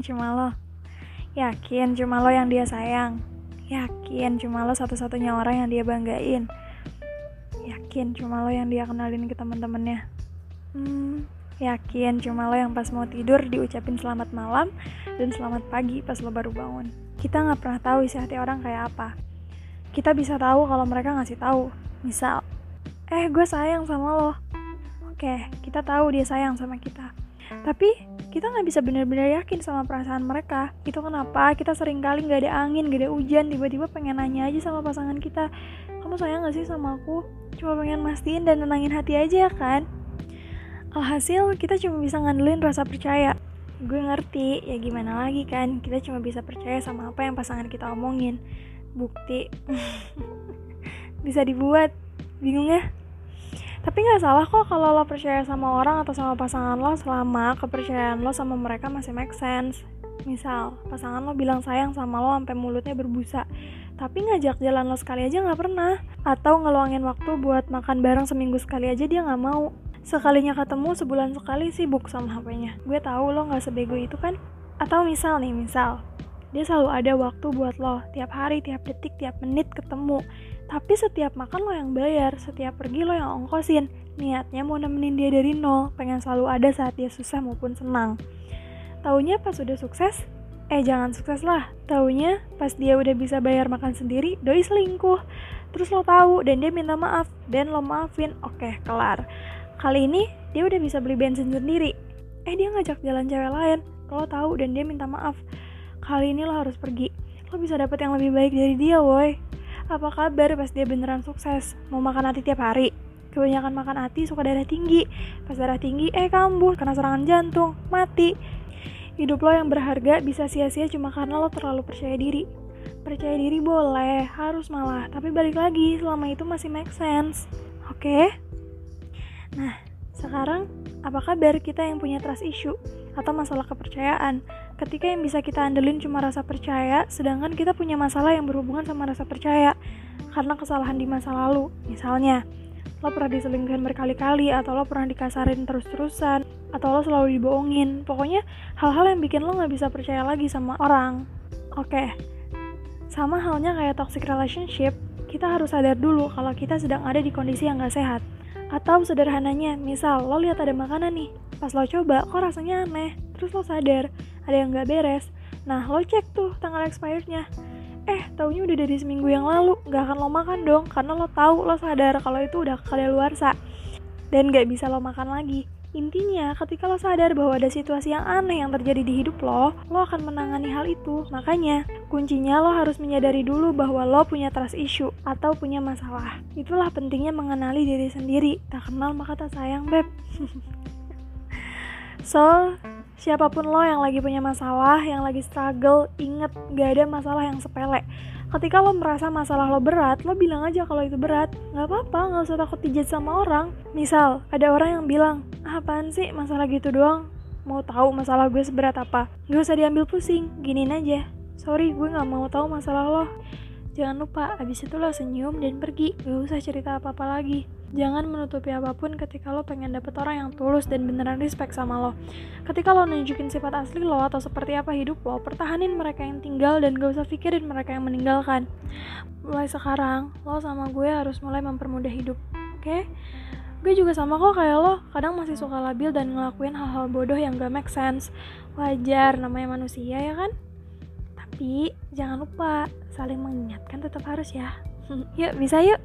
cuma lo? Yakin cuma lo yang dia sayang? Yakin cuma lo satu-satunya orang yang dia banggain? Yakin cuma lo yang dia kenalin ke teman-temannya? Hmm, yakin cuma lo yang pas mau tidur diucapin selamat malam dan selamat pagi pas lo baru bangun. Kita nggak pernah tahu isi hati orang kayak apa. Kita bisa tahu kalau mereka ngasih tahu. Misal, eh gue sayang sama lo. Oke, kita tahu dia sayang sama kita. Tapi kita nggak bisa benar-benar yakin sama perasaan mereka. Itu kenapa kita sering kali nggak ada angin, nggak ada hujan, tiba-tiba pengen nanya aja sama pasangan kita, kamu sayang gak sih sama aku? Cuma pengen mastiin dan nenangin hati aja kan? Alhasil kita cuma bisa ngandelin rasa percaya. Gue ngerti, ya gimana lagi kan? Kita cuma bisa percaya sama apa yang pasangan kita omongin. Bukti bisa dibuat. Bingung ya? Tapi nggak salah kok kalau lo percaya sama orang atau sama pasangan lo selama kepercayaan lo sama mereka masih make sense. Misal, pasangan lo bilang sayang sama lo sampai mulutnya berbusa, tapi ngajak jalan lo sekali aja nggak pernah. Atau ngeluangin waktu buat makan bareng seminggu sekali aja dia nggak mau. Sekalinya ketemu sebulan sekali sibuk sama HP-nya. Gue tahu lo nggak sebego itu kan? Atau misal nih, misal dia selalu ada waktu buat lo tiap hari, tiap detik, tiap menit ketemu tapi setiap makan lo yang bayar, setiap pergi lo yang ongkosin. Niatnya mau nemenin dia dari nol, pengen selalu ada saat dia susah maupun senang. Taunya pas udah sukses, eh jangan sukses lah. Taunya pas dia udah bisa bayar makan sendiri, doi selingkuh. Terus lo tahu dan dia minta maaf dan lo maafin, oke kelar. Kali ini dia udah bisa beli bensin sendiri. Eh dia ngajak jalan cewek lain, lo tahu dan dia minta maaf. Kali ini lo harus pergi. Lo bisa dapet yang lebih baik dari dia, woi apa kabar pas dia beneran sukses? Mau makan hati tiap hari? Kebanyakan makan hati suka darah tinggi. Pas darah tinggi, eh kambuh karena serangan jantung, mati. Hidup lo yang berharga bisa sia-sia cuma karena lo terlalu percaya diri. Percaya diri boleh, harus malah, tapi balik lagi selama itu masih make sense. Oke? Okay? Nah, sekarang apa kabar kita yang punya trust issue atau masalah kepercayaan? Ketika yang bisa kita andelin cuma rasa percaya, sedangkan kita punya masalah yang berhubungan sama rasa percaya karena kesalahan di masa lalu. Misalnya, lo pernah diselingkuhin berkali-kali, atau lo pernah dikasarin terus-terusan, atau lo selalu dibohongin. Pokoknya hal-hal yang bikin lo gak bisa percaya lagi sama orang. Oke, okay. sama halnya kayak toxic relationship, kita harus sadar dulu kalau kita sedang ada di kondisi yang gak sehat. Atau sederhananya, misal lo lihat ada makanan nih, pas lo coba kok rasanya aneh, terus lo sadar, ada yang nggak beres. Nah, lo cek tuh tanggal expirednya. Eh, taunya udah dari seminggu yang lalu, nggak akan lo makan dong, karena lo tahu, lo sadar kalau itu udah kadaluarsa dan nggak bisa lo makan lagi. Intinya, ketika lo sadar bahwa ada situasi yang aneh yang terjadi di hidup lo, lo akan menangani hal itu. Makanya, kuncinya lo harus menyadari dulu bahwa lo punya trust issue atau punya masalah. Itulah pentingnya mengenali diri sendiri. Tak kenal maka tak sayang, Beb. so, Siapa pun lo yang lagi punya masalah, yang lagi struggle, inget gak ada masalah yang sepele. Ketika lo merasa masalah lo berat, lo bilang aja kalau itu berat. Gak apa-apa, gak usah takut dijat sama orang. Misal, ada orang yang bilang, ah, apaan sih masalah gitu doang? Mau tahu masalah gue seberat apa? Gak usah diambil pusing, giniin aja. Sorry, gue gak mau tahu masalah lo. Jangan lupa, abis itu lo senyum dan pergi. Gak usah cerita apa-apa lagi. Jangan menutupi apa pun ketika lo pengen dapet orang yang tulus dan beneran respect sama lo. Ketika lo nunjukin sifat asli lo atau seperti apa hidup lo, pertahanin mereka yang tinggal dan gak usah pikirin mereka yang meninggalkan. Mulai sekarang, lo sama gue harus mulai mempermudah hidup, oke? Okay? Gue juga sama kok kayak lo, kadang masih suka labil dan ngelakuin hal-hal bodoh yang gak make sense. Wajar, namanya manusia ya kan? Tapi, jangan lupa, saling mengingatkan tetap harus ya. yuk, bisa yuk!